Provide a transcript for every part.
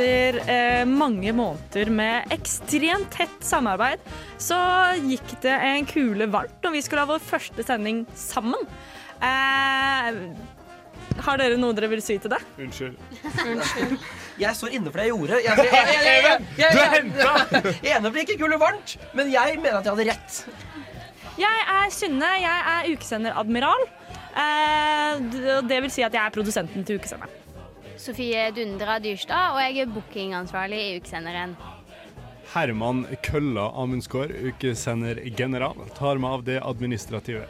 Etter eh, mange måneder med ekstremt tett samarbeid, så gikk det en kule varmt når vi skulle ha vår første sending sammen. Eh, har dere noe dere vil si til det? Unnskyld. Jeg står inne for det jeg gjorde. Jeg, jeg, jeg, jeg, jeg, jeg, Du jeg, henta! Ene ble ikke kul og varmt, men jeg mener at jeg hadde rett. Jeg er Synne, jeg er ukesender Admiral. Eh, det vil si at jeg er produsenten til ukesenderen. Sofie Dundra Dyrstad, og jeg er bookingansvarlig i ukesenderen. Herman Kølla Amundsgaard, ukesendergeneral, tar meg av det administrative.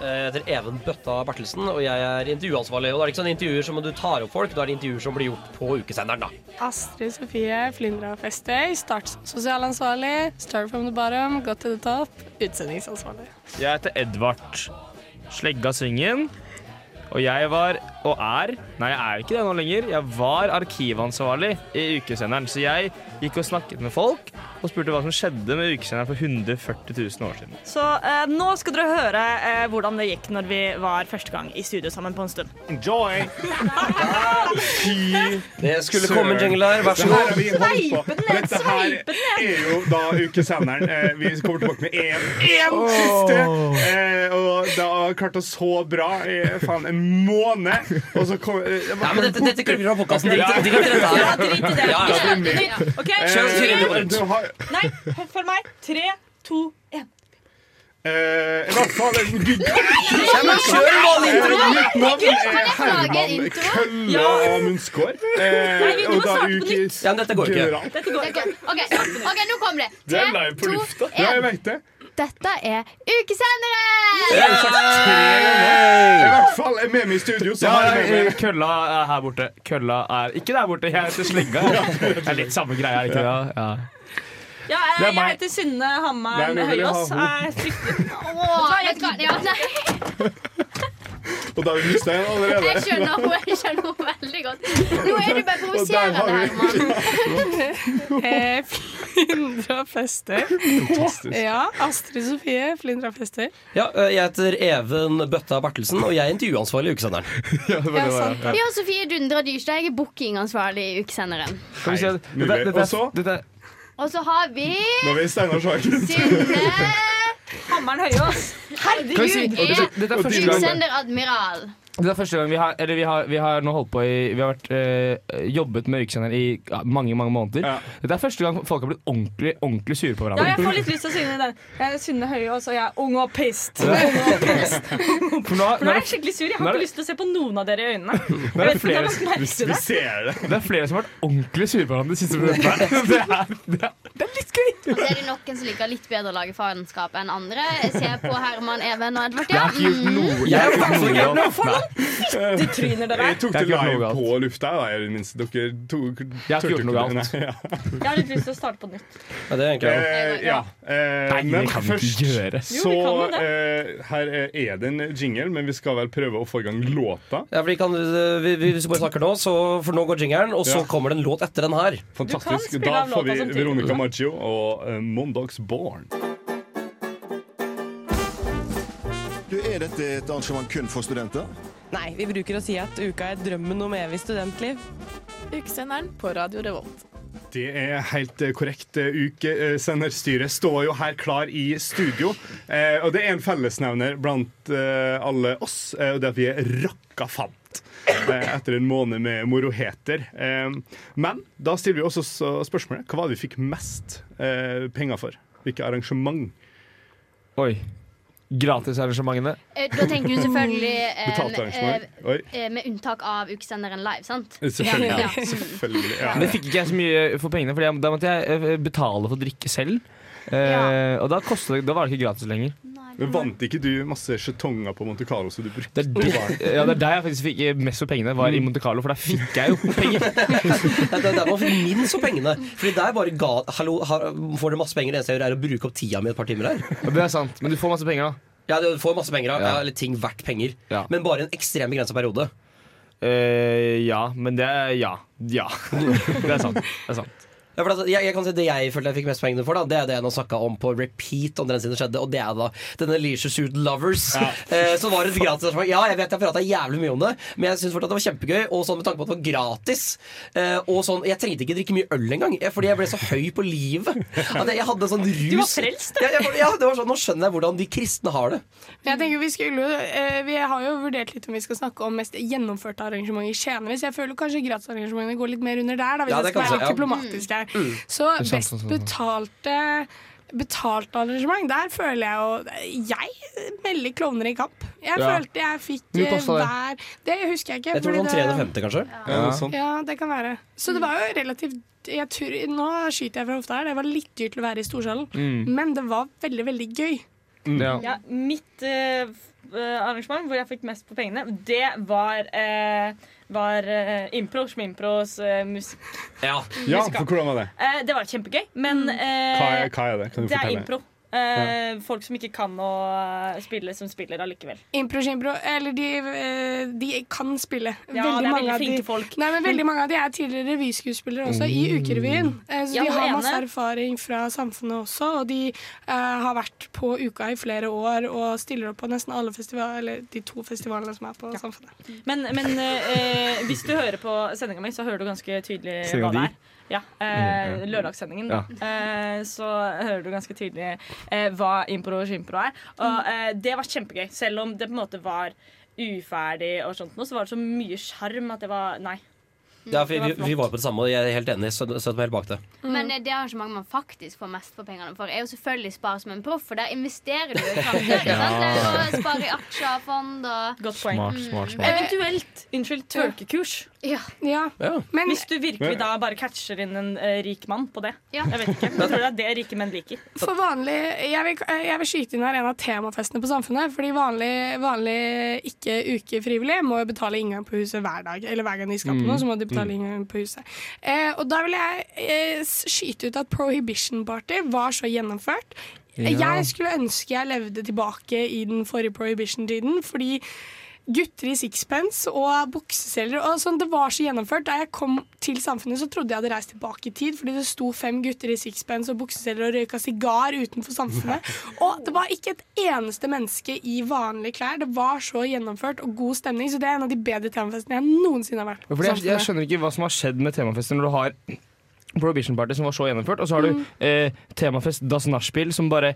Jeg heter Even Bøtta Bertelsen, og jeg er intervjuansvarlig. Og da er det ikke sånne intervjuer som du tar opp folk, da er det intervjuer som blir gjort på ukesenderen, da. Astrid Sofie Flyndra Festøy, start sosialansvarlig. Start from the bottom, got to the top. Utsendingsansvarlig. Jeg heter Edvard Slegga Svingen. Og jeg var, og er Nei, jeg er ikke det nå lenger. Jeg var arkivansvarlig i ukesenderen. Så jeg gikk og snakket med folk og spurte hva som skjedde med ukesenderen for 140 000 år siden. Så eh, nå skal dere høre eh, hvordan det gikk når vi var første gang i studio sammen på en stund. Enjoy! Det skulle komme en jingle her. vær så god. vi holdt på. Sveipe den ned, Dette sveipe den er jo da ukesenderen. Eh, Vi kommer tilbake med én siste. Eh, og det har klart oss så bra i faen en måned. Og så kom eh, Ja, men dette, dette klipper du fra podkasten. Drit i det. Ja, drit i det. Ja. OK, Eh, Kjør- har, nei, følg meg. Tre, to, én. eh, I hvert fall en gud- kjør en da! Mitt navn er Herman intro? Kølla Amundsgaard. Nei, vi må og da starte på nytt. Ja, men dette går ikke. general. Dette går ikke. Ok, ok, nå kommer det. Live på lufta. Ja, jeg vet det. Dette er ukesenderen! Ganger. I hvert fall er med meg i studio, så Ja, har jeg kølla er her borte. Kølla er ikke der borte. Jeg heter Slinga. Det er litt samme greia, ikke det? Ja. Ja, jeg, jeg heter Synne Hammer Høyås. jeg. Er fryktelig Åh, vet du hva? Ja, nei, Og da har vi mista en allerede. jeg skjønner henne jeg skjønner henne veldig godt. Nå er du bare provoserende, vi Herman. Eh, Flyndra fester. Fantastisk. Ja, Astrid Sofie Flyndra fester. Ja, eh, jeg heter Even Bøtta Bertelsen, og jeg er intervjuansvarlig i ukesenderen. Ja, det var Ja, det, sant. ja. Ja, Sofie Dundra Dyrstad, jeg er bookingansvarlig i ukesenderen. Skal vi se. Hei, Dette, mulig. dette, Og så? Og har vi Nå er vi Steinar Sagen. Hammeren Høyås. Herregud, dette, er første gang Admiral. Det er første gang vi har Eller vi har, vi har nå holdt på i Vi har vært, øh, jobbet med ukesender i ja, mange mange måneder. Ja. Dette er første gang folk har blitt ordentlig ordentlig sure på hverandre. Ja, jeg får litt lyst til å synge den. Jeg er Synne Høyås, og jeg er ung og pissed. Ja. Ung og pissed. For nå, For nå er jeg skikkelig sur. Jeg har ikke lyst til å se på noen av dere i øynene. Det er Jeg flere, det. ser det. det er flere som har vært ordentlig sure på hverandre de siste minuttene. Det er, det, er, det er litt gøy! Og så er det noen som liker litt bedre å lage faenskap enn andre. Jeg ser på Herman, Even og Edvard. Jeg Ja. har ikke gjort Mm. noe. Jeg er har ikke gjort faktisk noe galt. De tryner dere. Jeg tok det live på lufta. Da, i det minste. Dere tok, Jeg har ikke gjort noe galt. Nei, ja. Jeg har litt lyst til å starte på nytt. Ja, det er egentlig Eh, ja. Eh, Nei, men kan først ikke først gjøre. så Jo, kan eh, Her er det en jingle, men vi skal vel prøve å få i gang låta. ja, for vi kan, vi, vi, Hvis vi bare snakker nå, så, for nå går jingeren, og så Ja. kommer det en låt etter den her. Fantastisk. Da får vi. Veronica Maggio og uh, Mondogs Born. Dette et arrangement kun for studenter? Nei, vi bruker å si at uka er drømmen om evig studentliv. Ukesenderen på Radio Revolt. Det er helt eh, korrekt. Eh, Ukesenderstyret står jo her klar i studio. Eh, og det er en fellesnevner blant alle oss, og det er at vi er rakka fant. Etter en måned med moroheter. Men da stiller vi også så spørsmålet hva var det vi fikk mest penger for? Hvilke arrangement? Oi. Gratisarrangementene. Eh, Da tenker du selvfølgelig eh, Betalt eh, med unntak av ukesenderen live, sant? Selvfølgelig. Ja. Selvfølgelig ja. Det fikk ikke jeg så mye for pengene, for da måtte jeg eh, betale for drikke selv. Eh, Ja. Og da, kostet, da var det ikke gratis lenger. Men Vant ikke du masse skjetonger på Monte Carlo så du brukte Det er, ja, det er der jeg faktisk fikk mest for pengene, var i Monte Carlo, for der fikk jeg jo penger. Ja, det er der man fikk minst for pengene. Fordi der bare ga Hallo, har, får dere masse penger? Det eneste jeg gjør, er å bruke opp tida mi et par timer her. Det er sant, men du får masse penger, da. Ja, du får masse penger, da. Ja. Eller ting verdt penger. Ja. Men bare en ekstremt begrensa periode. Uh, ja, men det er Ja. Ja. Det er sant. Det er sant. Ja, for altså, jeg, jeg kan si Det jeg følte jeg fikk mest poeng for, da Det er det jeg nå snakka om på repeat om den siden skjedde, og det er da denne Leisure Suit Lovers. Eh, som var et gratis arrangement. Ja, jeg vet jeg prata jævlig mye om det, men jeg syns fortsatt det var kjempegøy. Og sånn med tanke på at det var gratis. Eh, og sånn, Jeg trengte ikke drikke mye øl engang, eh, fordi jeg ble så høy på livet. At jeg, jeg hadde sånn rus Du var frelst, ja, ja, det var sånn, Nå skjønner jeg hvordan de kristne har det. Men jeg tenker Vi skulle eh, vi har jo vurdert litt om vi skal snakke om mest gjennomførte arrangementer i Skien. Hvis jeg føler kanskje gratisarrangementene går litt mer under der, da, hvis Ja, jeg skal være litt ja. diplomatisk her. Mm. Så best betalte Betalt arrangement, der føler jeg jo Jeg melder klovner i kamp. Jeg Ja. følte jeg fikk mye eh, det? hver Det husker jeg ikke. Jeg tror var 350, kanskje. Ja, Ja, sånt. Ja, det kan være. Så det var jo relativt jeg tror, Nå skyter jeg fra hofta her. Det var litt dyrt til å være i storsalen, Mm. men det var veldig, veldig gøy. Ja. Ja, mitt eh, arrangement hvor jeg fikk mest på pengene, det var, eh, var eh, impro. Schmimpros eh, musikk. Ja. Ja, for hvordan var det? Eh, det var kjempegøy, men eh, Hva er, hva er det? Kan du det er fortelle? impro. Eh, Folk som ikke kan å eh, spille, som spiller allikevel. Impro, skimpro, eller de, eh, de kan spille. Ja, det er mange veldig flinke de, folk. Nei, men veldig mange av de er tidligere revyskuespillere også, i Ukerevyen. Eh, Så Ja, de har masse erfaring fra samfunnet også, og de uh, har vært på Uka i flere år og stiller opp på nesten alle festivaler, eller de to festivalene som er på Samfunnet. Men, men uh, hvis du hører på sendinga mi, så hører du ganske tydelig hva det er. Ja, eh, Lørdagssendingen, da. Eh, så hører du ganske tydelig eh, hva impro og skimpro er. Og eh, det var kjempegøy. Selv om det på en måte var uferdig og sånt noe, så var det så mye sjarm at det var Nei. Ja, for vi, vi var på det samme, og jeg er helt enig. Støtter meg helt bak det. Men eh, det arrangementet man faktisk får mest for pengene for, er jo selvfølgelig Spar som en proff, for der investerer du i framtida. Ja. Spare i aksjer, fond og Godt poeng. Smart, smart, smart. Eventuelt unnskyld, tørkekurs. Ja. Ja. Ja. Men Hvis du virkelig da bare catcher inn en eh, rik mann på det. Ja. Jeg vet ikke, men jeg tror det er det rike menn liker. for vanlig Jeg vil, jeg vil skyte inn her en av temafestene på Samfunnet. Fordi vanlig, vanlig ikke ukefrivillig må jo betale inngang på huset hver dag. Eller hver gang de skal på noe, så må de betale inngang på huset. Eh, og da vil jeg eh, skyte ut at Prohibition Party var så gjennomført. Jeg skulle ønske jeg levde tilbake i den forrige Prohibition-tiden, fordi Gutter i sixpence og bukseseler. og sånn, Det var så gjennomført. Da jeg kom til Samfunnet, så trodde jeg hadde reist tilbake i tid, fordi det sto fem gutter i sixpence og bukseseler og røyka sigar utenfor Samfunnet. Og det var ikke et eneste menneske i vanlige klær. Det var så gjennomført og god stemning, så det er en av de bedre temafestene jeg noensinne har vært på. Jeg, jeg skjønner ikke hva som har skjedd med temafester når du har Prohibition Party som var så gjennomført, og så har du eh, temafest Das Nachspiel som bare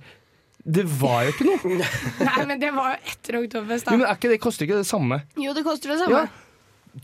Det var jo ikke noe! Nei, men det var jo etter Oktoberfest, Jo, men er ikke det koster ikke det samme? Jo, det koster det samme. Ja.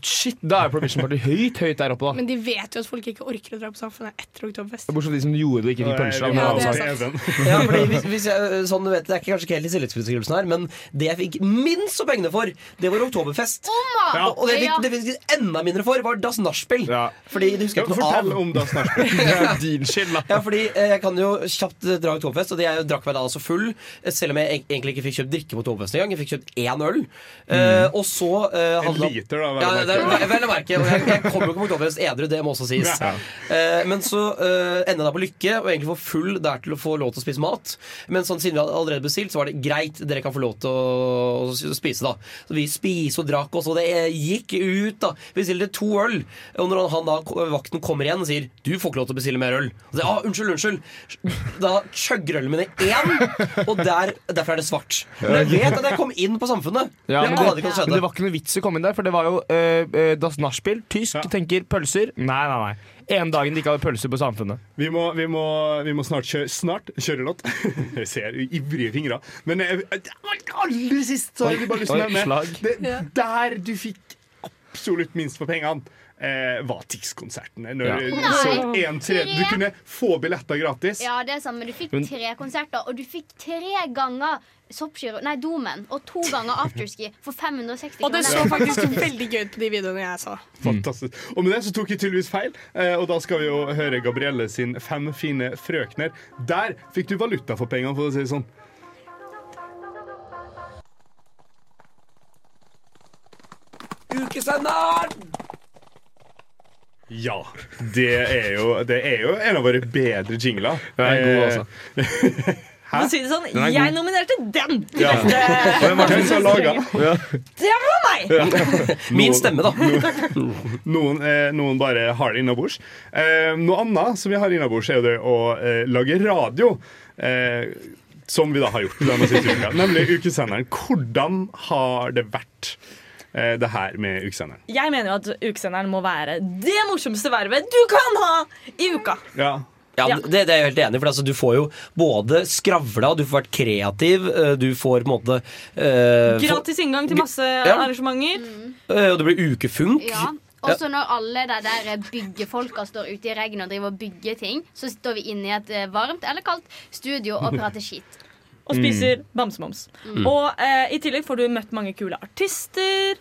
Shit, da er Prohibition Party høyt høyt der oppe, da. Men de vet jo at folk ikke orker å dra på Samfunnet etter Oktoberfest. Bortsett fra de som gjorde det og ikke fikk pølser. Ja, det er sant. Ja, fordi hvis, hvis jeg, sånn, du vet, Det er ikke kanskje ikke helt i stillingsbeskrivelsen her, men det jeg fikk minst så pengene for, det var Oktoberfest. Ja. Og det jeg fikk, det jeg fikk enda mindre for, var Das Nachspiel. Ja. Fordi det husker jeg ikke noe fortell av. om Das Nachspiel. Det er din skyld, da. Ja, fordi eh, Jeg kan jo kjapt dra Oktoberfest, og det jeg drakk meg da altså full. eh, Selv om jeg egentlig ikke fikk kjøpt drikke på Oktoberfest engang. Jeg fikk kjøpt én øl. Eh, og så uh, En liter, da. Det er vel å merke. Jeg, jeg kommer jo ikke på Oktoberfest edru, det må også sies. Ja. Eh, men så uh, ender jeg da på Lykke og egentlig får full der til å få lov til å spise mat. Men sånn, siden vi hadde allerede bestilt, så var det greit, dere kan få lov til å, å spise, da. Så vi spiste og drakk oss, og det gikk ut, da. Vi bestilte to øl. Og når han da, vakten kommer igjen og sier 'du får ikke lov til å bestille mer øl', og sier, ah, 'unnskyld, unnskyld', da chugger ølene mine én, og der, derfor er det svart. Men jeg vet at jeg kom inn på Samfunnet. Ja, men, det, men det var ikke noe vits å komme inn der, for det var jo eh, eh, Das Nachspiel. Tysk Ja. tenker pølser. Nei, nei, nei. En dagen de ikke hadde pølser på Samfunnet. Vi må, vi må, vi må snart kjøre Snart kjøre låt. Jeg ser ivrige fingre. Men eh, aller sist så har jeg bare lyst til å nevne det, Der du fikk absolutt minst for pengene, eh, Vatix-konsertene. Du kunne få billetter gratis. Ja, det er sant, men du fikk tre konserter, og du fikk tre ganger Soppgiro, nei, Domen og to ganger afterski for 560 kroner. Og det så faktisk veldig gøy ut på de videoene jeg så. Fantastisk. Og med det så tok jeg tydeligvis feil, eh, og da skal vi jo høre Gabrielle sin Fem fine frøkner. Der fikk du valuta for pengene, for å si det sånn. Ukesenderen! Ja. Det er, jo, det er jo en av våre bedre jingler. Den er god, altså. Hæ? For å si det sånn, Den jeg nominerte den Ja. Hvem beste. det som har laga? Det var meg! Min stemme, da. Noen, noen, noen bare har det innabords. Eh, noe annet som vi har innabords, er jo det å eh, lage radio. Eh, som vi da har gjort denne siste uka, nemlig ukesenderen. Hvordan har det vært, eh, det her med ukesenderen? Jeg mener jo at ukesenderen må være det morsomste vervet du kan ha i uka. Ja. Ja, Ja. Det, det er jeg helt enig i. For altså, du får jo både skravla, du får vært kreativ, eh, du får på en måte uh, Gratis inngang til masse Ja. arrangementer. eh, Og det blir ukefunk. Ja. Også når alle de der byggefolka står ute i regnet og driver og bygger ting, så står vi inne i et eh, varmt eller kaldt studio og prater skitt. Og spiser bamsemums. Og uh, i tillegg får du møtt mange kule artister.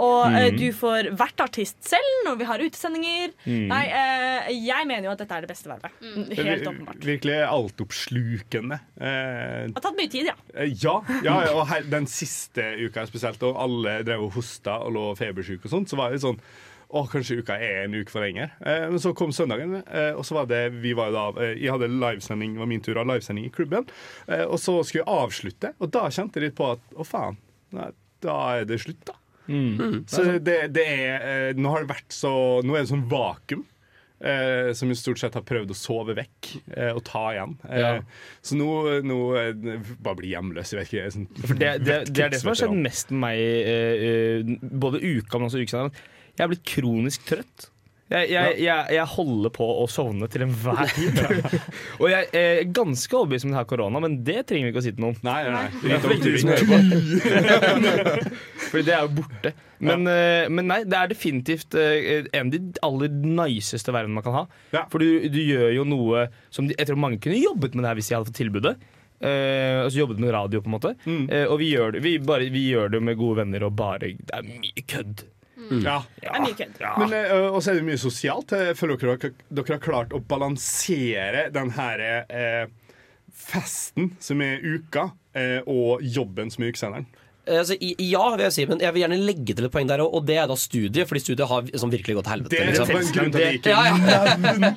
Og eh, du får vært artist selv når vi har utesendinger. Nei, eh, jeg mener jo at dette er det beste vervet. Det Helt åpenbart. virkelig altoppslukende. Eh, Det har tatt mye tid, ja. eh, ja, ja, og her, den siste uka spesielt, og alle drev og hosta og lå febersyke og sånt, så var det litt sånn å, kanskje uka er en uke for lenger. Eh, men så kom søndagen, eh, og så var det vi var jo da, eh, Jeg hadde livesending, var min tur av livesending i klubben. Eh, og så skulle jeg avslutte, og da kjente jeg litt på at å, faen, nei, da er det slutt, da. Så det, det er eh, Nå har det vært så Nå er det sånn vakuum. Eh, som jeg stort sett har prøvd å sove vekk eh, og ta igjen. Eh, Ja. Så nå, nå eh, Bare bli hjemløs. Jeg vet ikke. Sånn, For det, det, det er det som har skjedd mest med meg eh, både uka, men også ukesenderen. Jeg er blitt kronisk trøtt. Jeg, jeg, jeg, jeg holder på å sovne til enhver tid. og jeg er ganske overbevist om det her korona, men det trenger vi ikke å si til noen. Nei, nei, nei. Er. Fordi det er jo borte. Men, ja. men nei, det er definitivt eh, en av de aller niceste verdenene man kan ha. Ja. For du, du gjør jo noe som de, jeg tror mange kunne jobbet med det her hvis de hadde fått tilbudet. Uh, altså jobbet med radio, på en måte. Mm. Uh, og vi gjør, det, vi, bare, vi gjør det med gode venner og bare Det er mye kødd. Ja. Det er mye kødd. Men uh, også er det mye sosialt. Jeg føler dere, dere har klart å balansere den her uh, festen som er uka, uh, og jobben som er ukesenderen. Eh, Altså, ja, vil jeg si, men jeg vil gjerne legge til et poeng der, og det er da studiet. Fordi studiet har sånn virkelig gått til helvete. Det er liksom. en grunn til at jeg ikke Ja, ja.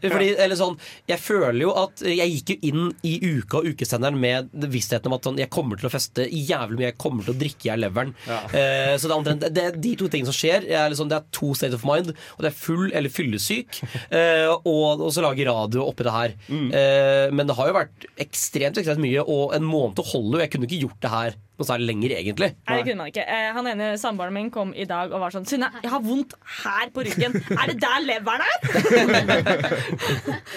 det. Fordi, eller sånn, jeg føler jo at jeg gikk jo inn i uka og ukesenderen med vissheten om at sånn, jeg kommer til å feste jævlig mye, jeg kommer til å drikke i leveren. Ja. Eh, så det er, omtrent, det er de to tingene som skjer. Er liksom, det er to state of mind, og det er full eller fyllesyk. Eh, og, og så lage radio oppi det her. Mm. Eh, men det har jo vært ekstremt, ekstremt mye, og en måned holder jo. Jeg kunne ikke gjort det her noe særlig lenger, egentlig. Nei, det kunne man ikke. Eh, han ene samboeren min kom i dag og var sånn Synne, jeg har vondt her på ryggen. Er det der leveren er?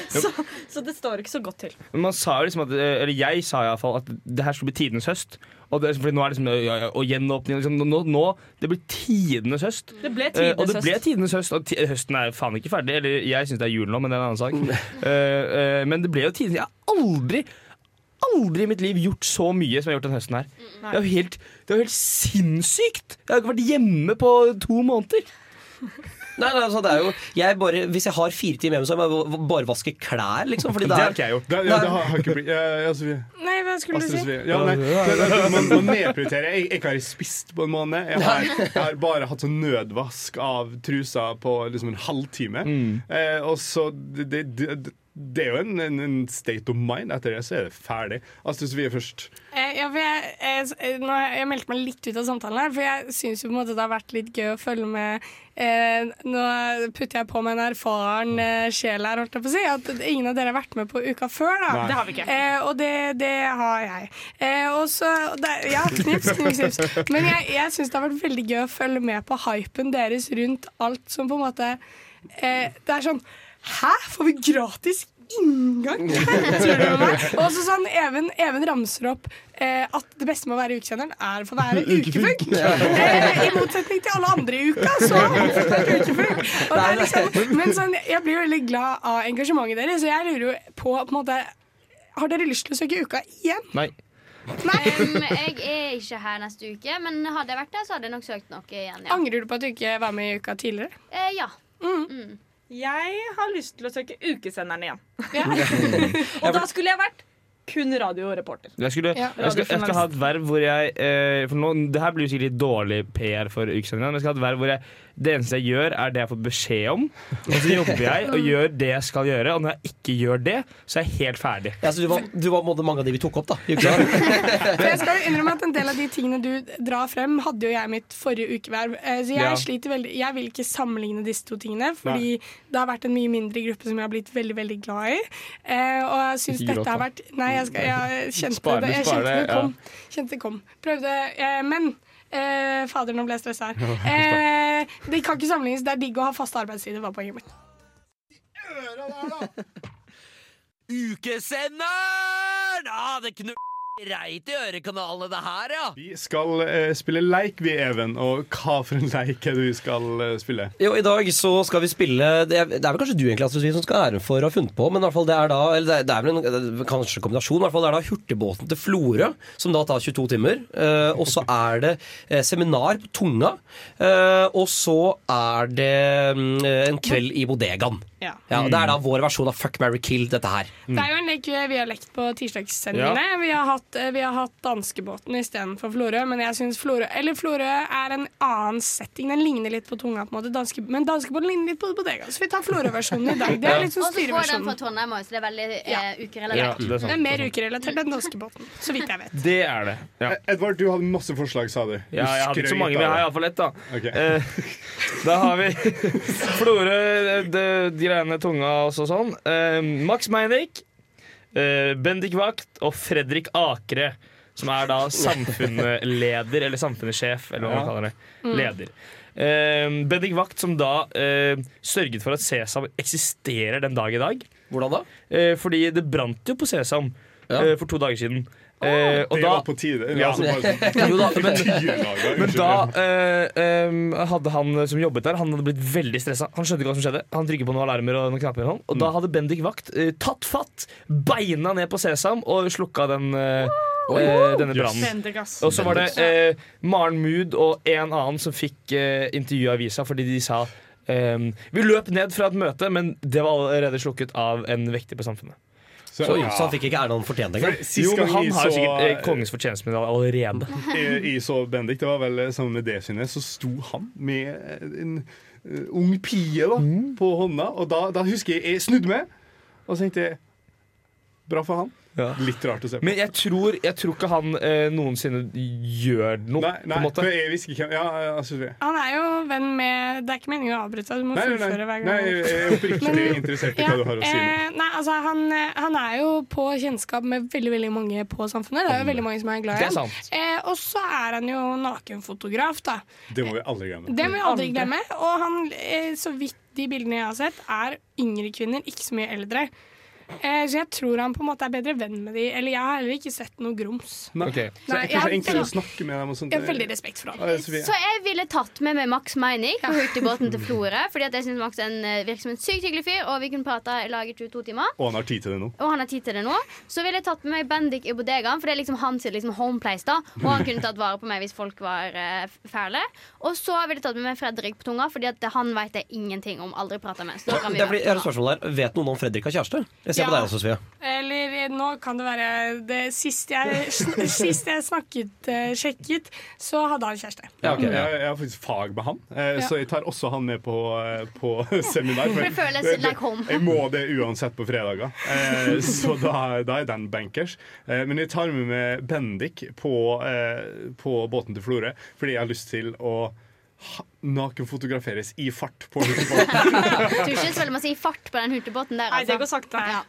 så, så det står ikke så godt til. Men man sa jo liksom at, eh, eller jeg sa i hvert fall at det her skulle bli tidenes høst. Og, det, fordi nå er det liksom, ja, ja, og gjenåpning liksom, nå, nå, Det blir tidenes høst. Det ble Eh, og det ble høst. tidenes høst. Og høsten er faen ikke ferdig. Eller jeg syns det er jul nå, men det er en annen sak. uh, uh, men det ble jo tidenes Jeg har aldri Aldri i mitt liv gjort så mye som jeg har gjort denne høsten her. Det er jo helt, det er jo helt sinnssykt! Jeg har ikke vært hjemme på to måneder. Nei, nei, altså, det er jo jeg bare, Hvis jeg har fire timer hjemme, så må jeg bare vaske klær, liksom. Fordi Det det har ikke jeg gjort. Det, ja, det har, har ikke blitt ja, altså, Nei, hva skulle du si? Ja, nei, det, det, det, man, man nedprioriterer. Jeg, jeg har ikke spist på en måned. Jeg har, jeg har bare hatt sånn nødvask av trusa på liksom en halvtime. Eh, og så det, det, er jo en, en, en state of mind. Etter det så er det ferdig. Astrid Sofie først. Eh, ja, for jeg, jeg, nå, jeg meldte meg litt ut av samtalen her, for jeg syns jo på en måte det har vært litt gøy å følge med. Eh, nå putter jeg på meg en erfaren eh, sjel her, holdt jeg på å si. At ingen av dere har vært med på uka før. da Nei. Det har vi ikke. Eh, og det, det har jeg. Eh, og så Ja, knips, knips, knips. Men jeg, jeg syns det har vært veldig gøy å følge med på hypen deres rundt alt som på en måte eh, Det er sånn Hæ? Får vi gratis inngang? Tror du meg? Og så sånn, Even, Even ramser opp eh, at det beste med å være ukesenderen er å få være ukefugg. Eh, I motsetning til alle andre i uka, så har vi fått en ukefugg. Liksom, men sånn, jeg blir veldig glad av engasjementet deres, så jeg lurer jo på, på en måte Har dere lyst til å søke uka igjen? Nei. Um, jeg er ikke her neste uke, men hadde jeg vært der, så hadde jeg nok søkt noe igjen. Ja. Angrer du på at du ikke var med i uka tidligere? Eh, ja. Jeg har lyst til å søke ukesenderen igjen. Ja. Og da skulle jeg vært kun radioreporter. Jeg, skulle, Ja. jeg, skal, jeg skal ha et verv hvor jeg eh, For nå, Det her blir jo sikkert litt dårlig PR for ukesenderen, men jeg skal ha et verv hvor jeg, det eneste jeg gjør, er det jeg får beskjed om. Og så jobber jeg og gjør det jeg skal gjøre, og når jeg ikke gjør det, så er jeg helt ferdig. Ja, så du var, du var på en måte mange av de vi tok opp, da. jeg skal innrømme at En del av de tingene du drar frem, hadde jo jeg mitt forrige ukeverv. Eh, Så jeg Ja. sliter veldig Jeg vil ikke sammenligne disse to tingene, fordi det har vært en mye mindre gruppe som jeg har blitt veldig veldig glad i. Eh, og jeg syns dette har vært Nei, jeg, skal, jeg kjente det. Jeg kjente det, det kom. Kjente det kom. Prøvde. Eh, men eh, Fader, nå ble jeg stressa her. Eh, det kan ikke sammenlignes. Det er digg å ha faste arbeidstider, var poenget mitt. Ukesenderen! Ja, det knur reit i ørekanalene, det her, ja. Vi skal eh, spille leik, vi, Even. Og hva for en leik er det vi skal eh, spille? Jo, I dag så skal vi spille Det er, det er vel kanskje du egentlig Astrid, som skal ha æren for å ha funnet på, men i hvert fall det er da Eller det er, det er vel en det er kanskje en kombinasjon. I hvert fall det er da hurtigbåten til Florø, som da tar 22 timer. Eh, og så er det eh, seminar på Tunga. Eh, og så er det mm, en kveld i bodegaen. Ja. Ja, Det er da vår versjon av Fuck, marry, kill, dette her. Det er jo en lek vi har lekt på tirsdagssendingene. Vi, har hatt, eh, vi har hatt danskebåten istedenfor Florø, men jeg synes Florø Eller Florø er en annen setting. Den ligner litt på tunga, på en måte. Danske, men danskebåten ligner litt på bodega. Så vi tar Florø-versjonen i dag. Det er litt sånn Og så får den fra styreversjonen. Trondheim òg, så det er veldig Ja. eh, Ja, ukerelatert. det er Det er mer ukerelatert enn danskebåten, så vidt jeg vet. Det er det. Ja. Eh, Edvard, du hadde masse forslag, sa du. Du Ja, jeg hadde ikke så mange, men jeg har det. iallfall ett, da. Okay. Uh, da har vi Florø, de, de greiene tunga og sånn. Uh, Max Meinick, eh, Bendik Vakt og Fredrik Akre. Som er da samfunnsleder, eller samfunnssjef, eller hva man Ja. kaller det. Leder. Uh, Bendik Vakt som da uh, sørget for at Sesam eksisterer den dag i dag. Hvordan da? Uh, fordi det brant jo på Sesam Ja. eh, for to dager siden. Eh, og Det da, var på tide. Ja. Altså, bare Jo da, men men da eh, eh, hadde han som jobbet der, Han hadde blitt veldig stressa. Han skjønte ikke hva som skjedde. Han trykket på noen alarmer og noen knapper. Og, sånn. og da hadde Bendik Vakt eh, tatt fatt, beina ned på Sesam og slukka den, eh, eh, denne brannen. Yes. Og så var det eh, Maren Mood og en annen som fikk eh, intervju av avisa fordi de sa Vi løp ned fra et møte, men det var allerede slukket av en vekter på Samfunnet. Så, så, ja. så han fikk ikke Erland fortjent engang. Jo, men han har så- sikkert eh, kongens fortjenstmedalje allerede. I, I så Bendik, det var vel eh, sammen med Desine, så sto han med en eh, ung pie da, Mm. på hånda. Og da, da husker jeg jeg snudde meg, og så tenkte jeg Bra for han. Ja. Litt rart å se på. Men jeg tror, jeg tror ikke han eh, noensinne gjør noe. nei, på en måte. jeg ikke Ja, ja, altså, jeg- Han er jo venn med Det er ikke meningen å avbryte deg, du må Nei, nei, fullføre hver gang. nei, jeg er oppriktig interessert i hva du har å si. eh, nei, altså han, eh, han er jo på kjennskap med veldig veldig mange på Samfunnet. Det er jo veldig mange som er glad i er ham. Eh, og så er han jo nakenfotograf, da. Det må vi aldri glemme. Det må vi aldri Aldri. glemme. Og han, eh, så vidt de bildene jeg har sett, er yngre kvinner, ikke så mye eldre. Eh, så jeg tror han på en måte er bedre venn med de. Eller jeg har heller ikke sett noe grums. Nei. Okay. Så Nei, jeg, kanskje enklere å snakke med dem og sånt. Jeg har veldig respekt for han. Så jeg ville tatt med meg Max Meinig på hurtigbåten til Florø. Fordi at jeg synes Max er en, eh, virker som en sykt hyggelig fyr, og vi kunne prata i lag i 22 timer. Og han har tid til det nå. Og han har tid til det nå. Så ville jeg tatt med meg Bendik i bodegaen, for det er liksom hans liksom homeplace. da Og han kunne tatt vare på meg hvis folk var uh, fæle. Og så ville jeg tatt med meg Fredrik på tunga, Fordi at han vet jeg ingenting om. Aldri prata med. Så da kan vi Det er fordi, jeg har et spørsmål der Vet noen om Fredrik har kjæreste? Jeg ser på deg også, Sofie. Eller nå kan det være det Sist jeg, sist jeg snakket, eh, sjekket, så hadde han kjæreste. Ja, ok, Jeg, ja. jeg har faktisk fag med han, eh, Ja. så jeg tar også han med på, eh, på seminar. for- Det føles like home. Jeg må det uansett på fredager, eh, så da, da er den bankers. Eh, men jeg tar med meg Bendik på, eh, på båten til Florø fordi jeg har lyst til å nakenfotograferes i fart på hurtigbåten. Jeg tror ikke det så veldig man sier fart på den hurtigbåten der. Nei, det Altså. går sakte. Ja.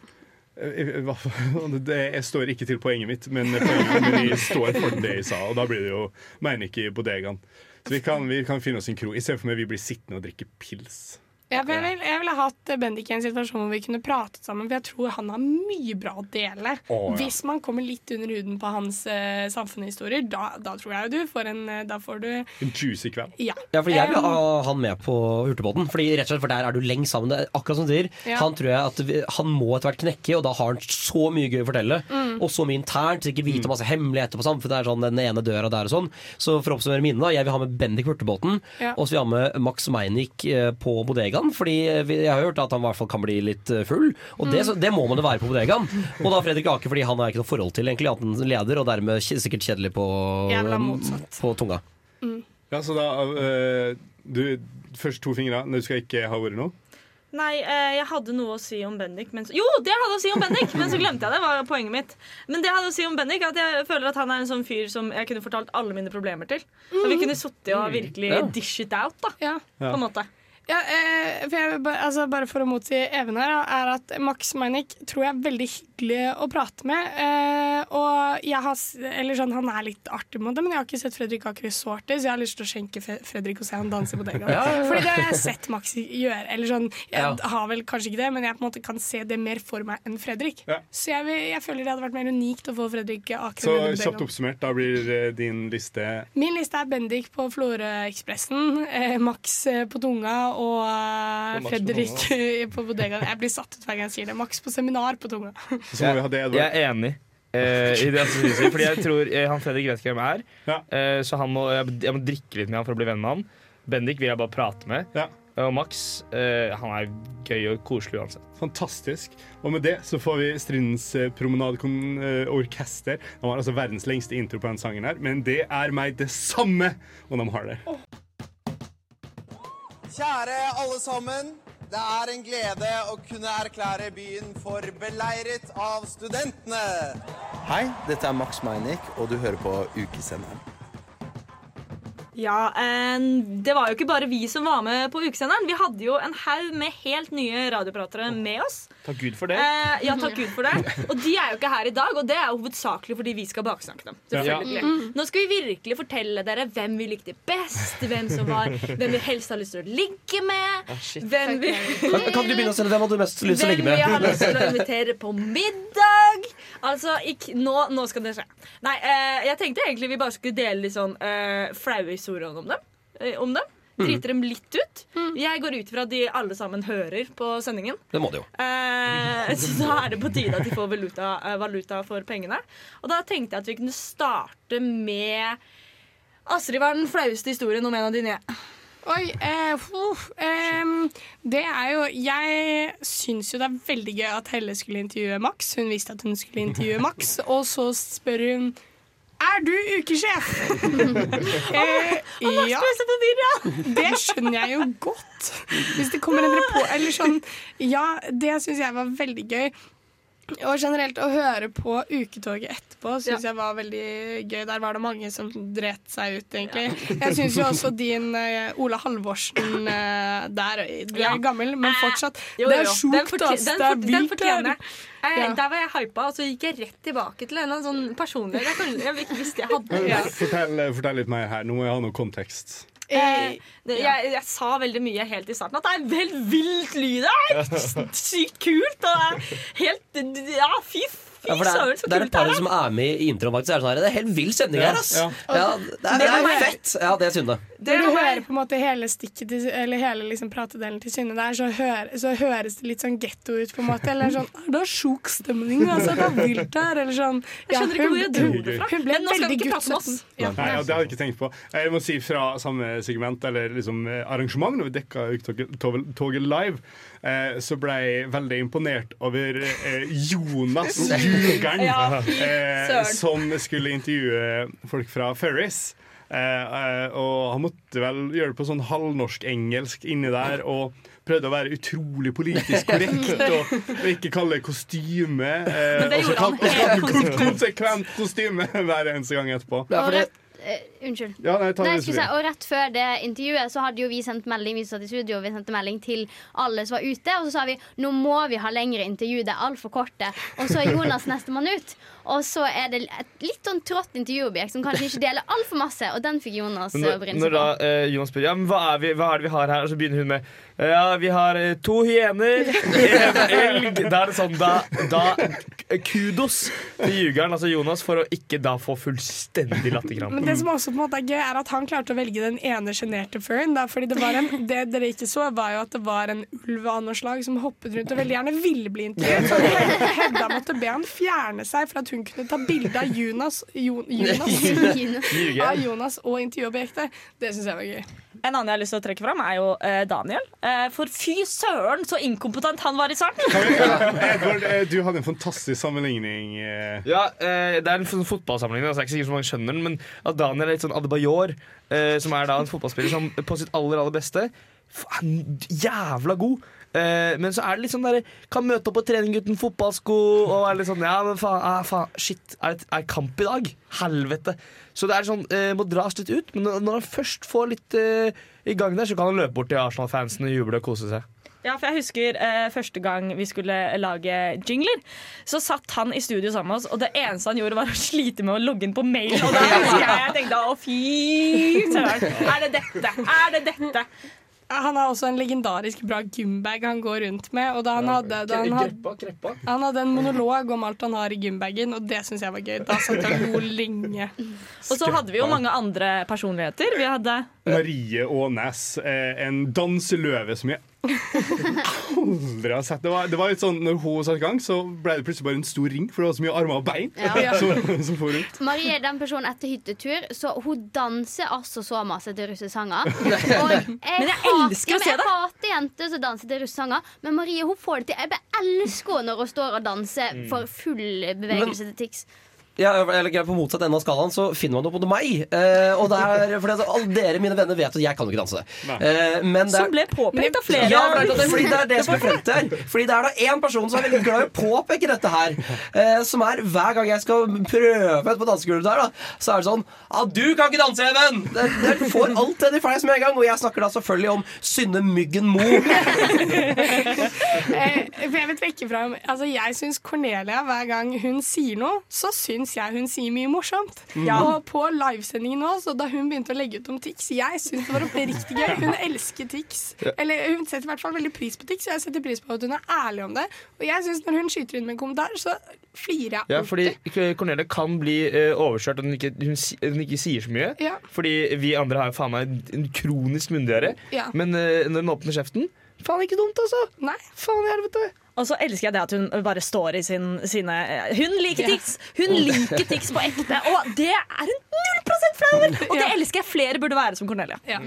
Eh, jeg står ikke til poenget mitt, men, poenget, står for det jeg sa. Og da blir det jo mener ikke i bodegaen. Så vi kan, vi kan finne oss en kro. I stedet for meg vi blir sittende og drikke pils. Ja, jeg, vil, jeg ville hatt Bendik i en situasjon hvor vi kunne pratet sammen, for jeg tror han har mye bra å dele. Oh, ja. Hvis man kommer litt under huden på hans uh, samfunnshistorier, da, da tror jeg jo du får en eh, Da får du En juicy kveld. Ja. Ja, for Jeg vil ha han med på hurtigbåten. Fordi rett og slett, for Der er du lengst sammen. Det er akkurat som du sier. Ja. Han tror jeg at vi, Han må etter hvert knekke, og da har han så mye gøy å fortelle. Mm. Og så mye internt. Ikke vite masse hemmeligheter på samfunnet. Det er sånn Den ene døra der og sånn. Så for å oppsummere minnene, da. Jeg vil ha med Bendik på hurtigbåten. Ja. Og så vil jeg ha med Max Meinick eh, på bodegaen. Bodegaen. Fordi jeg har hørt at han i hvert fall kan bli litt eh, full. Og det, så- det må man jo være på bodegaen. Og da Fredrik Ake, fordi han har ikke noe forhold til egentlig, at han leder, og dermed sikkert kjedelig på, på tunga. Ja, så da uh, du, Først to fingre. Du skal ikke ha ordet nå? Nei, eh, jeg hadde noe å si om Bendik. Men så, jo, det hadde jeg å si om Bendik, men så glemte jeg det. var poenget mitt. Men det jeg hadde å si om Bendik, er at jeg føler at han er en sånn fyr som jeg kunne fortalt alle mine problemer til. Og vi kunne sittet og virkelig Ja. dish it out, da. Ja. På en måte. Ja, eh, for jeg, altså, bare for å motsi Even her, er at Max Meinick tror jeg er veldig hyggelig å prate med. Eh, og jeg har, eller sånn, han er litt artig med det, men jeg har ikke sett Fredrik Aker så artig, så jeg har lyst til å skjenke Fredrik og se han danse på den Ja, ja, ja. Fordi det har jeg sett Max gjøre. Eller sånn, jeg Ja. har vel kanskje ikke det, men jeg på en måte kan se det mer for meg enn Fredrik. Ja. Så jeg, vil, jeg føler det hadde vært mer unikt å få Fredrik Aker Så kjapt oppsummert, da blir eh, din liste Min liste er Bendik på Florø-ekspressen, eh, Max på tunga og uh, Fredrik på Fredrik eh, på bodegaen. Jeg blir satt ut hver gang jeg sier det. Max på seminar på tunga. Så må vi ha det, Edvard. Jeg er enig. Uh, i det sier, fordi jeg tror uh, han Fredrik vet ikke hvem jeg er. Ja. uh, så han må, jeg, jeg må drikke litt med han for å bli venn med han. Bendik vil jeg bare prate med. Ja. Og Max eh, han er gøy og koselig uansett. Fantastisk. Og med det så får vi Strindens promenadeorkester. De har altså verdens lengste intro på den sangen her, men det er meg det samme om de har det. Kjære alle sammen. Det er en glede å kunne erklære byen for beleiret av studentene. Hei, dette er Max Meinick, og du hører på Ukesenderen. Ja, eh, Det var jo ikke bare vi som var med på ukesenderen. Vi hadde jo en haug med helt nye radiopratere med oss. Takk Gud for det. Eh, ja, takk Gud for det. Og de er jo ikke her i dag, og det er jo hovedsakelig fordi vi skal baksnakke dem. Selvfølgelig. Nå skal vi virkelig fortelle dere hvem vi likte best, hvem som var Hvem vi helst har lyst til å ligge med. Hvem vi, Kan, kan du begynne å sende hvem hadde du mest lyst til å ligge hvem vi har med? lyst til å invitere på middag. Altså, ikk- nå, nå skal det skje. Nei, eh, jeg tenkte egentlig vi bare skulle dele litt sånn eh, flaue historier om dem. Eh, om dem. Drite dem litt ut. Jeg går ut fra at de alle sammen hører på sendingen. Det må de jo. Eh, så da er det på tide at de får valuta, eh, valuta for pengene. Og da tenkte jeg at vi kunne starte med Astrid, hva er den flaueste historien om en av dine? Oi, eh, uff, eh, det er jo Jeg syns jo det er veldig gøy at Helle skulle intervjue Max. Hun visste at hun skulle intervjue Max, og så spør hun er du ukesjef? eh, ja, det skjønner jeg jo godt. Hvis det kommer en report Eller sånn Ja, det syns jeg var veldig gøy. Og generelt å høre på Uketoget etterpå syns jeg var veldig gøy. Der var det mange som dret seg ut, egentlig. Jeg syns jo også din uh, Ola Halvorsen uh, der Du er Ja. gammel, men fortsatt. Jo, det jo, er jo. sjukt, Den fortje- ass. Det er Den vilt her. jeg. Eh, Ja. Der var jeg hypa, og så gikk jeg rett tilbake til en sånn personlighet jeg, jeg visste jeg hadde. Ja. Fortell, fortell litt mer her. Nå må jeg ha noe kontekst. Eh, det, jeg, jeg sa veldig mye helt i starten at det er en helt vilt lyd. Det er sykt kult. Og helt Ja, fy, fy Ja, kult det, er, det er et par som er med i introen. faktisk. Det er, sånn her, det er helt vill sending her, ass. Ja. Ja, det, er, det er fett. Ja, det er Synne. Når du hører på en måte hele stikket til, Eller hele liksom pratedelen til Synne der, så, hør, så høres det litt sånn getto ut, på en måte. Eller sånn er Det er sjuk stemning, altså. Det er vilt her. Eller sånn Jeg skjønner ikke hvor jeg dro det fra. Hun ble Men nå skal vi veldig ikke prate med oss. Ja. Nei, ja, Det hadde jeg ikke tenkt på. Jeg må si fra samme segment eller liksom eh, arrangement, når vi dekka toget- live, eh, så ble jeg veldig imponert over eh, Jonas Jugeren, Ja, eh, som skulle intervjue folk fra Ferris. Eh, eh, og han måtte vel gjøre det på sånn halvnorsk-engelsk inni der. Og prøvde å være utrolig politisk korrekt og, og ikke kalle kostyme eh, det og så han kalte- kon- konsekvent kostyme hver eneste gang etterpå. Ja, for det, rett, eh, unnskyld. Ja, nei, Nei, jeg si, og Rett før det intervjuet så hadde jo vi sendt melding Vi satt i studio vi sendte melding til alle som var ute. Og så sa vi nå må vi ha lengre intervju, det er altfor korte. Og så er Jonas nestemann ut. Og så er det et litt sånn trått intervjuobjekt som kanskje ikke deler altfor masse. Og den fikk Jonas Men eh, Når, bryne når da på. eh, Jonas spør ja, men hva, er vi, hva er det vi har her, og så begynner hun med ja, vi har eh, to hyener, en elg Da er det sånn, da, da Kudos til ljugeren, altså Jonas, for å ikke da få fullstendig latterkrampe. Men det som også på en måte er gøy, er at han klarte å velge den ene sjenerte furren. fordi Det var en, det dere ikke så, var jo at det var en ulv av noe slag som hoppet rundt og veldig gjerne ville bli intervjuet. Så Hedda- Hedda måtte be han fjerne seg for at hun kunne ta bilde av Jonas, Jo- Jonas, Jonas. av Jonas og intervjuobjektet. Det syns jeg var gøy. En annen jeg har lyst til å trekke fram, er jo eh, Daniel. Eh, for fy søren, så inkompetent han var i starten! Edvard, eh, du hadde en fantastisk sammenligning. eh. Ja, eh, Det er en sånn fotballsammenligning, altså, det er ikke sikkert så mange skjønner den, men at Daniel er litt sånn Adebayor, eh, som er da en fotballspiller som på sitt aller aller beste Faen, jævla god! Eh, men så er det litt sånn der Kan møte opp på trening uten fotballsko og er litt sånn Ja, men faen, ah, faen shit, er det er kamp i dag? Helvete. Så det er sånn, eh, må dras litt ut, men når han først får litt eh, i gang der, så kan han løpe bort til Arsenal-fansen og juble og kose seg. Ja, for jeg husker eh, første gang vi skulle lage jingler, så satt han i studio sammen med oss, og det eneste han gjorde, var å slite med å logge inn på mail. Og da husker jeg jeg tenkte å fy søren, er det dette? Er det dette? Han har også en legendarisk bra gymbag han går rundt med. Og da han, hadde, da han, hadde, han hadde en monolog om alt han har i gymbagen, og det syns jeg var gøy. Da satt jeg og lo lenge. Og så hadde vi jo mange andre personligheter. Vi hadde Marie Aanes, eh, en danseløve som jeg aldri har sett. Det var, det var litt sånn, når hun satte i gang, så ble det plutselig bare en stor ring, for det var så mye armer og bein Ja. som, som for rundt. Marie er den personen etter hyttetur, så hun danser altså så masse til russesanger. Og jeg, Men jeg elsker å se det! jeg hater jenter som danser til russesanger, men Marie hun får det til. Jeg elsker henne når hun står og danser for full bevegelse til Tix. Ja, eller greit, På motsatt ende av skalaen så finner man noe på meg. Eh, og det er, fordi alle dere mine venner vet at jeg kan jo ikke danse. Eh, men det er, Som ble påpekt av flere. Ja, fordi det, er det som er frem til her. Fordi det er da én person som er veldig glad i å påpeke dette her. Eh, som er hver gang jeg skal prøve på dansegulvet der, da, så er det sånn Ja, du kan ikke danse, Even! Det- får alt det de fleis med en gang. Og jeg snakker da selvfølgelig om Synne Myggen Mo. Eh, for jeg vil trekke fram Altså Jeg syns Cornelia, hver gang hun sier noe, så syns jeg hun sier mye morsomt. Ja. Og på livesendingen nå, så da hun begynte å legge ut om Tix Jeg syns det var oppriktig gøy. Hun elsker Tix. Eller hun setter i hvert fall veldig pris på Tix, og jeg setter pris på at hun er ærlig om det. Og jeg synes når hun skyter inn med en kommentar, så flirer jeg Ja, fordi. Cornelia kan bli uh, overkjørt og hun hun, hun ikke sier så mye. Ja. Fordi vi andre har jo faen meg en kronisk myndiggjøre. Ja. Men uh, når hun åpner kjeften Faen, ikke dumt, altså! Nei. Faen i helvete! Og så elsker jeg det at hun bare står i sin, sine Hun liker tics! Hun liker tics på ekte, og det er hun null prosent flau over! Og det elsker jeg flere burde være som Cornelia. Ja.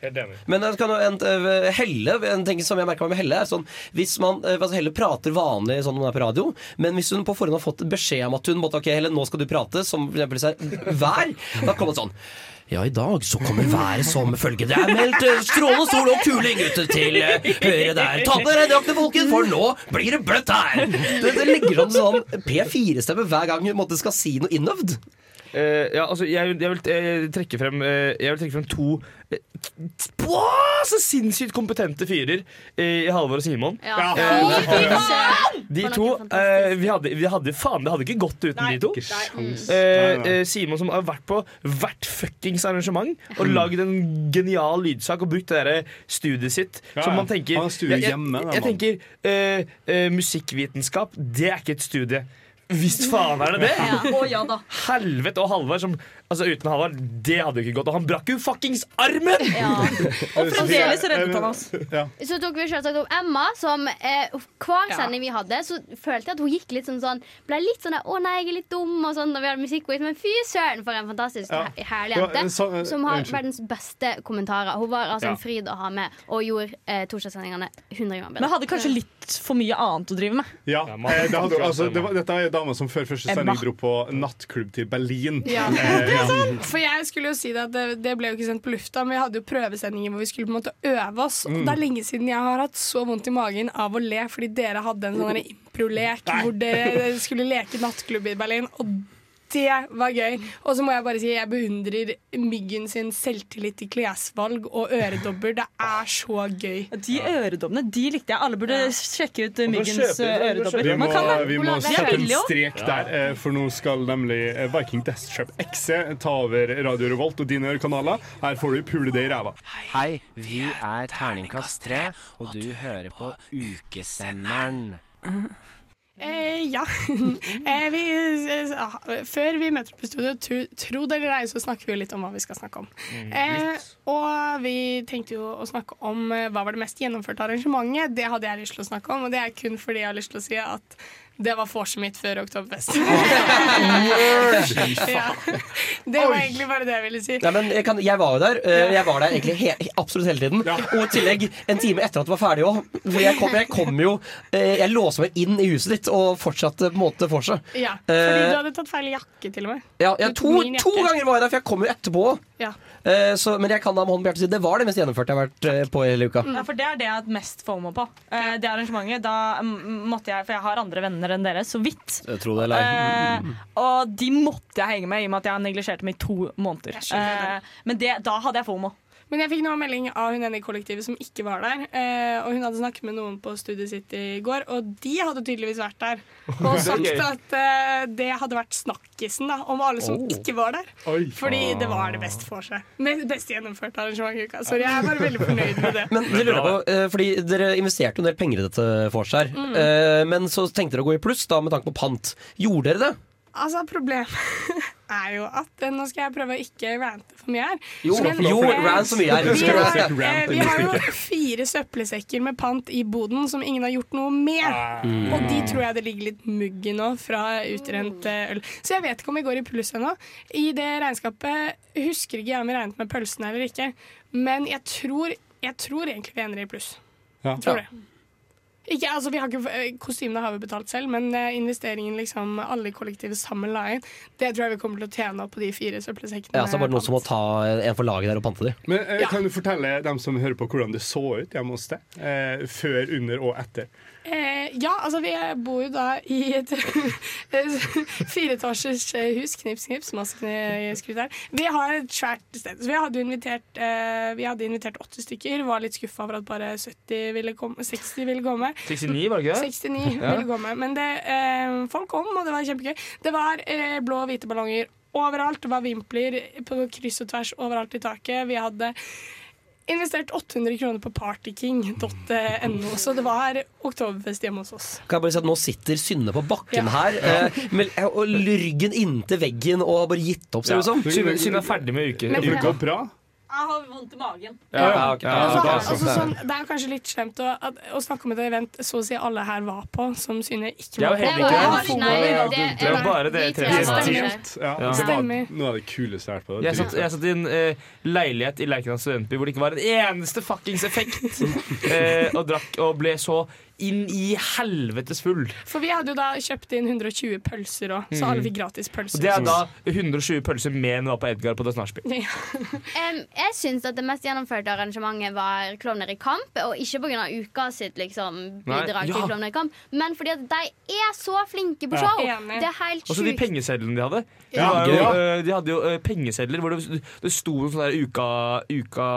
Helt. Men jeg kan en, eh, Helle, en ting som jeg meg med Helle, er sånn Hvis man eh, altså Helle prater vanlig sånn når hun er på radio, men hvis hun på forhånd har fått beskjed om at hun måtte Ok, Helle, nå skal du prate, som for eksempel vær, da kommer det sånn ja, i dag så kommer været som følge. Det er meldt eh, strålende sol og kuling ute til eh, høyre der. Ta på dere drakene, folkens, for nå blir det bløtt her! Det, det legger sånn sånn P4-stemme hver gang hun skal si noe innøvd. Eh, ja, altså, jeg, vil- jeg, vil, jeg, trekke frem, eh, jeg vil trekke frem to eh, Åh, så sinnssykt kompetente fyrer eh, i Halvor og Simon. Ja. Eh! De to eh, vi, hadde, vi hadde Faen, det hadde ikke gått uten de to. Ikke sjans. Eh, Nei, nei. eh, Simon som har vært på hvert fuckings arrangement og lagd en genial lydsak og brukt det der studiet sitt. Ja, som man tenker han jeg, jeg, jeg tenker eh, eh, Musikkvitenskap, det er ikke et studie. Visst faen er det det! Ja da. Helvete! Og Halvard som Altså Uten Halvard, det hadde jo ikke gått. Og han brakk jo fuckings armen! Ja. Og fremdeles reddet han oss. Ja. Så tok vi selvsagt opp Emma, som eh, hver sending vi hadde, så følte jeg at hun gikk litt sånn sånn Ble litt sånn 'Å nei, jeg er litt dum', og sånn når vi hadde musikkquiz. Men fy søren, for en fantastisk Ja. herlig jente. en sånn- eh, som har unnskyld. verdens beste kommentarer. Hun var altså Ja. en fryd å ha med, og gjorde eh, torsdagssendingene 100 ganger Men hadde kanskje litt for mye annet å drive med. Ja, eh, det hadde, altså, det var, Dette er en dame som før første Emma. sending dro på nattklubb til Berlin. Ja. Eh, ja. For jeg skulle jo si det at det, det ble jo ikke sendt på lufta, men vi hadde jo prøvesendinger hvor vi skulle på en måte øve oss. Og det er lenge siden jeg har hatt så vondt i magen av å le fordi dere hadde en sånn improlek hvor dere skulle leke nattklubb i Berlin. Og det var gøy. Og så må jeg bare si jeg beundrer Myggen sin selvtillit i klesvalg og øredobber. Det er så gøy. De øredobbene de likte jeg. Alle burde sjekke ut Myggens eh, man øredobber. Vi må, Man vi må sette en strek der, eh, for nå skal nemlig eh, Viking Death Trap XC ta over Radio Revolt og dine ørekanaler. Her får du pule det i ræva. Hei, vi er Terningkast 3, og du hører på Ukesenderen. Eh, ja. eh, vi, eh, ah, før vi møter opp i studio, tro, det eller ei, så snakker vi litt om hva vi skal snakke om. Eh, og vi tenkte jo å snakke om eh, hva var det mest gjennomførte arrangementet. Det hadde jeg lyst til å snakke om, og det er kun fordi jeg har lyst til å si at Det var vorset mitt før Oktoberfest. ja. Det var egentlig bare det jeg ville si. Nei, men jeg, kan, jeg var jo der. eh, Jeg var der egentlig he, absolutt hele tiden. Og i tillegg en time etter at det var ferdig òg. For jeg kom, jeg kom jo eh, Jeg låste meg inn i huset ditt og fortsatte på en måte vorset. Ja, fordi Eh, du hadde tatt feil jakke, til og med. Ja, ja, to, to ganger var jeg der, for jeg kom jo etterpå. Ja. Eh, så, men jeg kan da med hånden på hjertet si det var det mest gjennomførte jeg har vært eh, på hele uka. Ja, for Det er det jeg har hatt mest FOMO på. Eh, det arrangementet, da mm, måtte jeg, For jeg har andre venner enn dere, så vidt. Jeg tror det er lei. Eh, og de måtte jeg henge med, i og med at jeg har neglisjert dem i to måneder. Eh, men det, da hadde jeg FOMO. Men jeg fikk nå melding av hun ene i kollektivet som ikke var der. Eh, og hun hadde snakket med noen på studiet sitt i går, og de hadde tydeligvis vært der. Og sagt at eh, det hadde vært snakkisen da, om alle som Oh. ikke var der. Oi. Fordi det var det beste for seg. Best gjennomførte arrangement i uka. Sorry, jeg er bare veldig fornøyd med det. Men det lurer på, eh, fordi Dere investerte jo en del penger i dette for seg, Mm. Eh, men så tenkte dere å gå i pluss da med tanke på pant. Gjorde dere det? Altså, problemet er jo at eh, Nå skal jeg prøve å ikke rante for mye her. Jo, Men- jo, eh, rant så mye her. Vi har, eh, vi har jo fire søppelsekker med pant i boden som ingen har gjort noe med. Mm. Og de tror jeg det ligger litt mugg i nå fra utrent eh, øl. Så jeg vet ikke om vi går i pluss ennå. I det regnskapet husker ikke jeg om vi regnet med pølsene eller ikke. Men jeg tror, jeg tror egentlig vi ender i pluss. Ja. Tror det. Ikke, altså, vi har ikke, eh, kostymene har vi betalt selv, men eh, investeringen liksom alle i kollektivet sammen la inn, det tror jeg vi kommer til å tjene opp på de fire søppelsekkene. Ja, så er det bare noen som må ta en for laget der og pante de. Men eh, Kan du fortelle dem som hører på, hvordan det så ut hjemme hos deg? Eh, før, under og etter. Eh, ja, altså vi bor jo da i et fireetasjers eh, hus. Knips, knips, masse her. Vi har et svært sted. Så vi hadde invitert, eh, vi hadde invitert 80 stykker. Var litt skuffa for at bare 70 ville komme, 60 ville komme. 69, var det ikke 69 Ja. ville komme. Men det, eh, folk kom, og det var kjempegøy. Det var eh, blå og hvite ballonger overalt. Det var vimpler på kryss og tvers overalt i taket. Vi hadde investert 800 kroner på partyking.no, så det var oktoberfest hjemme hos oss. Kan jeg bare si at Nå sitter Synne på bakken her eh, med, og ryggen inntil veggen og har bare gitt opp, ser det ut som. Synne Synne er ferdig med uke. Men- uka. bra? Jeg har vondt i magen. Ja, ja, ok. Ja, Altså, altså, sånn, det er kanskje litt slemt å, at, å snakke om et event så å si alle her var på, som Synne ikke var på. det- Det er jo bare det tre er Stemmer. noe av det kuleste jeg har vært på. Jeg satt, jeg satt i en eh, leilighet i Lerkendal studentby hvor det ikke var en eneste fuckings effekt. eh, og drakk og ble så inn i helvetes full. For vi hadde jo da kjøpt inn 120 pølser òg, så Mm. alle fikk gratis Og det er da 120 pølser mer enn var på Edgar på Det Nachspiel. Ja. um, jeg syns at det mest gjennomførte arrangementet var Klovner i kamp. Og ikke pga. uka sitt liksom, bidrag ja. til Klovner i kamp, men fordi at de er så flinke på show. Ja. Det er helt Og så de pengesedlene de hadde. De, Ja, jo, eh, de hadde jo eh, pengesedler hvor det, det sto noe sånn der uka, uka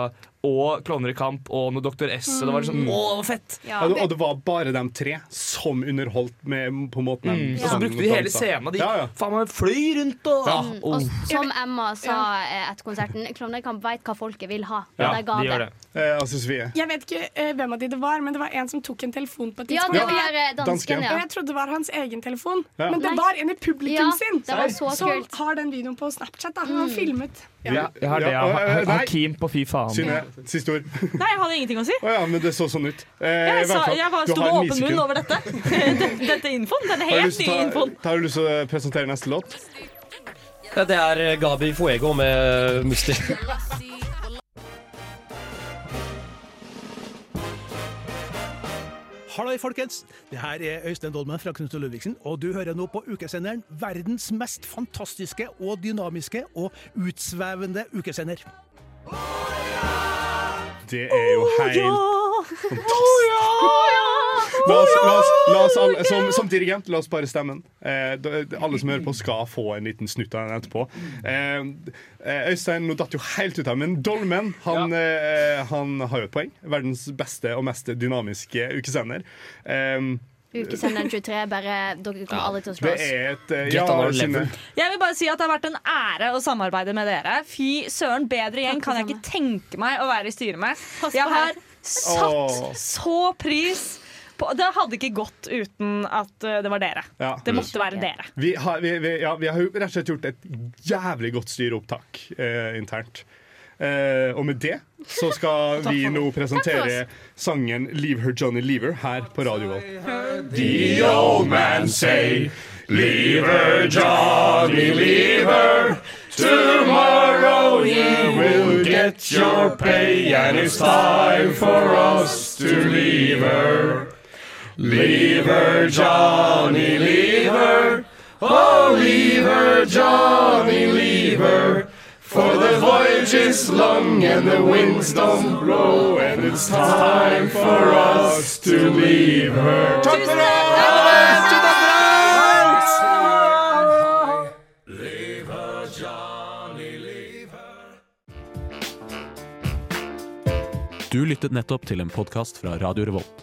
og Klovner i kamp og noe Dr. S. Og det var liksom, å, fett! Ja. det, og det var bare de tre som underholdt med på måten de Mm. Og så brukte de hele scenen. De Ja, ja. faen meg fløy rundt og Ja. Mm, oh. Og som Emma sa eh, etter konserten, Klovner i kamp veit hva folket vil ha. Ja, de ga de gjør det. det. Eh, altså Jeg vet ikke eh, hvem av de det var, men det var en som tok en telefon på et Ja, det var jeg- eh, dansken, ja. Og jeg trodde det var hans egen telefon, Ja. men det Nei. var en i publikum Ja, sin. det var så som kult. har den videoen på Snapchat. Da. Han har filmet. Ja, jeg har det. Ja, eh. Hakim på Fy faen. Synne, siste ord. Nei, jeg hadde ingenting å si. Å ja, men det så sånn ut. Eh, Jeg, sa, jeg bare sto med åpen munn over dette. Dette, dette infoen. Denne helt nye infoen. har du lyst til å presentere neste låt? Ja, det er eh, Gabi Fuego med Musti. Halløy, folkens! Det her er Øystein Dolmen fra Knut og Ludvigsen, og du hører nå på ukesenderen verdens mest fantastiske og dynamiske og utsvevende ukesender. Det er jo helt fantastisk. La oss, la oss, la oss alle, som, som dirigent, la oss bare stemmen. Eh, alle som hører på, skal få en liten snutt av den etterpå. Eh, eh, Øystein nå datt jo helt ut av men Dolmen han, eh, han har jo et poeng. Verdens beste og mest dynamiske ukesender. Eh, Ukesenderen 23, bare dere kommer aldri til å slå det oss. er et uh, ja. Jeg vil bare si at Det har vært en ære å samarbeide med dere. Fy søren, bedre gjeng kan jeg ikke tenke meg å være i styret med. Jeg har satt så pris Det hadde ikke gått uten at uh, det var dere. Ja. Det måtte være dere. Vi har, vi, vi, ja, vi har jo rett og slett gjort et jævlig godt styreopptak eh, internt. Eh, og med det så skal vi nå presentere sangen 'Leave Her Johnny Leave Her' på Radio Volt. The old man say, Leave her, Johnny, leave her. Tomorrow you will get your pay, and it's time for us to leave her. Leave her, Johnny, leave her. Oh, leave her, Johnny, leave her. For the voyage is long and the winds don't blow, and it's time for us to leave her. Du lyttet nettopp til en podkast fra Radio Revolt.